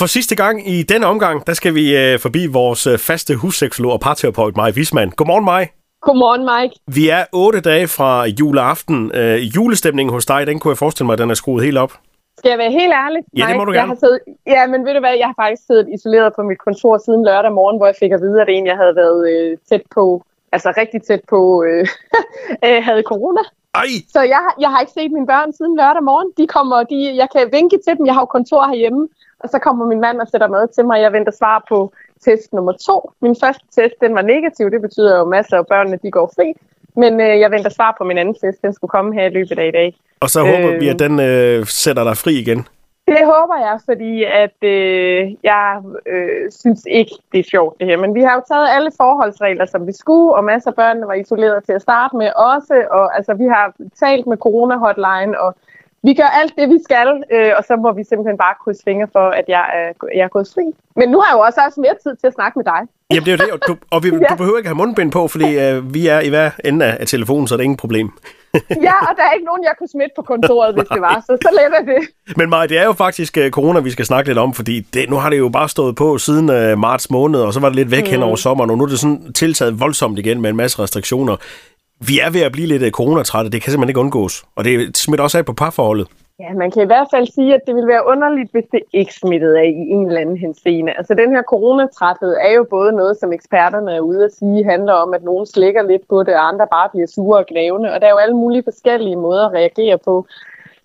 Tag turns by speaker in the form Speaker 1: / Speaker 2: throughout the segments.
Speaker 1: For sidste gang i denne omgang, der skal vi øh, forbi vores øh, faste husseksolog og parterapeut, Maj Wisman. Godmorgen, Maj.
Speaker 2: Godmorgen, Mike.
Speaker 1: Vi er otte dage fra juleaften. Øh, julestemningen hos dig, den kunne jeg forestille mig, den er skruet helt op.
Speaker 2: Skal jeg være helt ærlig?
Speaker 1: Ja, det må du
Speaker 2: jeg
Speaker 1: gerne.
Speaker 2: har siddet, ja, men ved du hvad, jeg har faktisk siddet isoleret på mit kontor siden lørdag morgen, hvor jeg fik at vide, at en, jeg havde været øh, tæt på, altså rigtig tæt på, øh, øh, havde corona.
Speaker 1: Ej,
Speaker 2: Så jeg, har- jeg har ikke set mine børn siden lørdag morgen. De kommer, de, jeg kan vinke til dem, jeg har jo kontor herhjemme, og så kommer min mand og sætter mad til mig, jeg venter svar på test nummer to. Min første test, den var negativ, det betyder jo masser af børnene, de går fri. Men øh, jeg venter svar på min anden test, den skulle komme her i løbet af i dag.
Speaker 1: og så håber
Speaker 2: Øh.
Speaker 1: vi, at den øh, sætter dig fri igen.
Speaker 2: Det håber jeg, fordi at øh, jeg øh, synes ikke, det er sjovt det her. Men vi har jo taget alle forholdsregler, som vi skulle, og masser af børnene var isoleret til at starte med også. Og altså, vi har talt med corona-hotline, og vi gør alt det, vi skal, øh, og så må vi simpelthen bare krydse fingre for, at jeg er, jeg er gået fri. Men nu har jeg jo også haft mere tid til at snakke med dig.
Speaker 1: Jamen, det er jo det, og du, og vi,
Speaker 2: Ja.
Speaker 1: du behøver ikke have mundbind på, fordi øh, vi er i hver ende af, af telefonen, så er det ingen problem.
Speaker 2: Ja, og der er ikke nogen, jeg kunne smitte på kontoret, hvis det var. Så så let er det.
Speaker 1: Men Maja, det er jo faktisk øh, corona, vi skal snakke lidt om, fordi det, nu har det jo bare stået på siden øh, marts måned, og så var det lidt væk mm. hen over sommeren, og nu er det sådan tiltaget voldsomt igen med en masse restriktioner. Vi er ved at blive lidt øh, coronatrætte, det kan simpelthen ikke undgås, og det smitter også af på parforholdet.
Speaker 2: Ja, man kan i hvert fald sige, at det ville være underligt, hvis det ikke smittede af i en eller anden henseende. Altså den her coronatræthed er jo både noget, som eksperterne er ude at sige, handler om, at nogen slækker lidt på det, og andre bare bliver sure og gnævende. Og der er jo alle mulige forskellige måder at reagere på.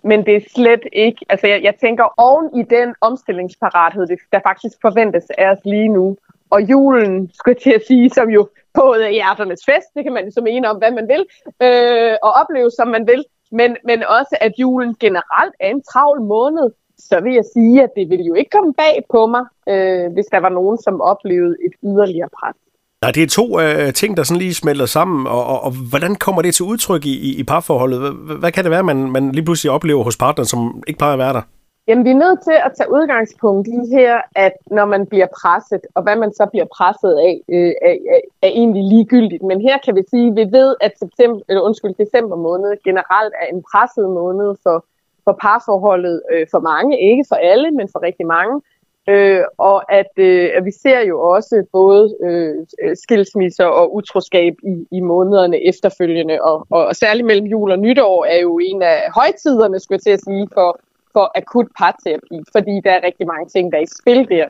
Speaker 2: Men det er slet ikke, altså jeg, jeg tænker oven i den omstillingsparathed, det- der faktisk forventes af os lige nu, og julen, skulle jeg til at sige, som jo på er hjerternes fest, det kan man ligesom så mene om, hvad man vil, øh, og opleve, som man vil, men, men også at julen generelt er en travl måned, så vil jeg sige, at det ville jo ikke komme bag på mig, øh, hvis der var nogen, som oplevede et yderligere pres.
Speaker 1: Nej, det er to øh, ting, der sådan lige smelter sammen, og, og, og hvordan kommer det til udtryk i, i, i parforholdet? Hvad, hvad kan det være, man, man lige pludselig oplever hos partneren, som ikke plejer at være der?
Speaker 2: Jamen, vi er nødt til at tage udgangspunkt i her, at når man bliver presset, og hvad man så bliver presset af, øh, er, er, er egentlig ligegyldigt. Men her kan vi sige, at vi ved, at september, eller undskyld, december måned generelt er en presset måned for, for parforholdet øh, for mange. Ikke for alle, men for rigtig mange. Øh, og at, øh, at vi ser jo også både øh, skilsmisser og utroskab i, i månederne efterfølgende, og, og, og særligt mellem jul og nytår er jo en af højtiderne, skulle jeg til at sige, for, for akut parterapi, fordi der er rigtig mange ting, der er i spil der.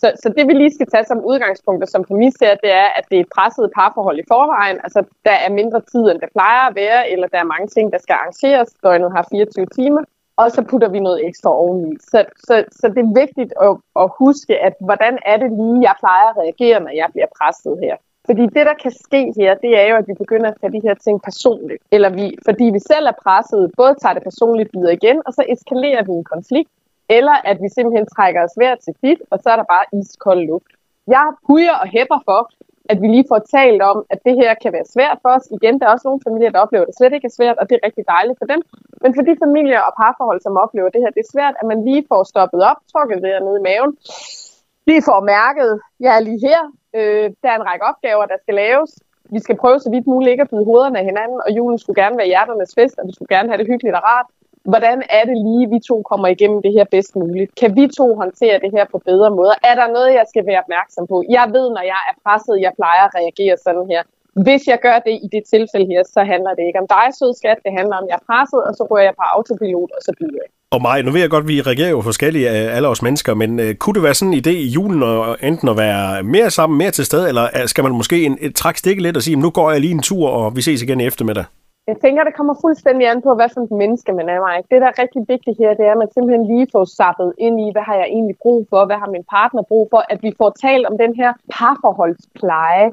Speaker 2: Så, så det vi lige skal tage som udgangspunkt og som præmis her, det er, at det er et presset parforhold i forvejen. Altså, der er mindre tid, end der plejer at være, eller der er mange ting, der skal arrangeres. Døgnet har 24 timer og så putter vi noget ekstra oveni. Så, så, så det er vigtigt at, at huske, at hvordan er det lige, jeg plejer at reagere, når jeg bliver presset her. Fordi det, der kan ske her, det er jo, at vi begynder at tage de her ting personligt. Eller vi, fordi vi selv er presset, både tager det personligt videre igen, og så eskalerer vi en konflikt. Eller at vi simpelthen trækker os hver til dit, og så er der bare iskold luft. Jeg pujer og hæpper for, at vi lige får talt om, at det her kan være svært for os. Igen, der er også nogle familier, der oplever, at det slet ikke er svært, og det er rigtig dejligt for dem. Men for de familier og parforhold, som oplever det her, det er svært, at man lige får stoppet op, trukket det her ned i maven, lige får mærket, jeg er lige her, øh, der er en række opgaver, der skal laves. Vi skal prøve så vidt muligt ikke at byde hovederne af hinanden, og julen skulle gerne være hjerternes fest, og vi skulle gerne have det hyggeligt og rart. Hvordan er det lige, vi to kommer igennem det her bedst muligt? Kan vi to håndtere det her på bedre måder? Er der noget, jeg skal være opmærksom på? Jeg ved, når jeg er presset, jeg plejer at reagere sådan her. Hvis jeg gør det i det tilfælde her, så handler det ikke om dig, sød skat. Det handler om, at jeg er presset, og så rører jeg på autopilot, og så byder jeg.
Speaker 1: Og mig, nu ved jeg godt, at vi reagerer jo forskellige af alle os mennesker, men øh, kunne det være sådan en idé i julen at enten at være mere sammen, mere til stede, eller øh, skal man måske en, et træk stikke lidt og sige, nu går jeg lige en tur, og vi ses igen i eftermiddag?
Speaker 2: Jeg tænker, det kommer fuldstændig an på, hvad for et menneske man er, Mike. Det, der er rigtig vigtigt her, det er, at man simpelthen lige får sappet ind i, hvad har jeg egentlig brug for, hvad har min partner brug for, at vi får talt om den her parforholdspleje.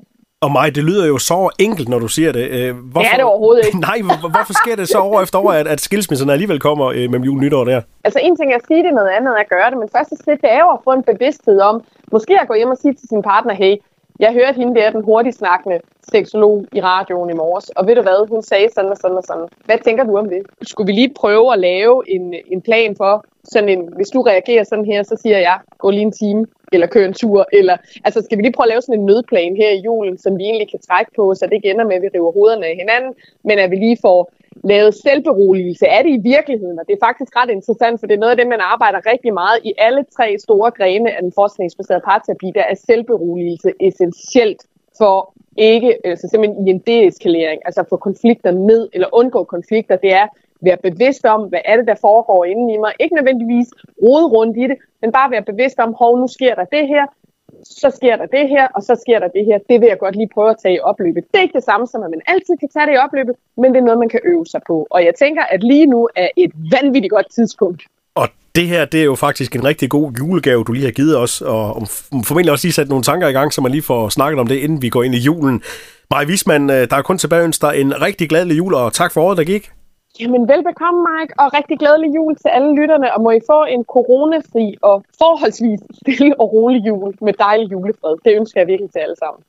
Speaker 1: Og mig, det lyder jo så enkelt, når du siger det. Øh, Hvorfor,
Speaker 2: Det er det overhovedet ikke.
Speaker 1: Nej, hvor, hvorfor sker det så år efter år, at, at skilsmisserne alligevel kommer øh, mellem jul nytår der?
Speaker 2: Altså en ting er at sige det, noget andet er at gøre det, men første skridt det er jo at få en bevidsthed om, måske at gå hjem og sige til sin partner, hey, jeg hørte hende der, den hurtigt snakkende seksolog i radioen i morges, og ved du hvad, hun sagde sådan og sådan og sådan. Hvad tænker du om det? Skulle vi lige prøve at lave en, en plan for, sådan en, hvis du reagerer sådan her, så siger jeg, gå lige en time, eller køre en tur, eller, altså skal vi lige prøve at lave sådan en nødplan her i julen, som vi egentlig kan trække på, så det ikke ender med, at vi river hovederne af hinanden, men at vi lige får lavet selvberoligelse. Er det i virkeligheden? Og det er faktisk ret interessant, for det er noget af det, man arbejder rigtig meget i alle tre store grene af den forskningsbaserede parterapi. Der er selvberoligelse essentielt for ikke, altså simpelthen i en deeskalering, altså få konflikter ned, eller undgå konflikter, det er være bevidst om, hvad er det, der foregår inde i mig. Ikke nødvendigvis rode rundt i det, men bare være bevidst om, hov, nu sker der det her, så sker der det her, og så sker der det her. Det vil jeg godt lige prøve at tage i opløbet. Det er ikke det samme som, at man altid kan tage det i opløbet, men det er noget, man kan øve sig på. Og jeg tænker, at lige nu er et vanvittigt godt tidspunkt.
Speaker 1: Og det her, det er jo faktisk en rigtig god julegave, du lige har givet os, og formentlig også lige sat nogle tanker i gang, så man lige får snakket om det, inden vi går ind i julen. Maja Wisman, øh, der er kun tilbage ønsker en rigtig glædelig jul, og tak for året, der gik.
Speaker 2: Jamen velbekomme, Mike, og rigtig glædelig jul til alle lytterne, og må I få en coronafri og forholdsvis stille og rolig jul med dejlig julefred. Det ønsker jeg virkelig til alle sammen.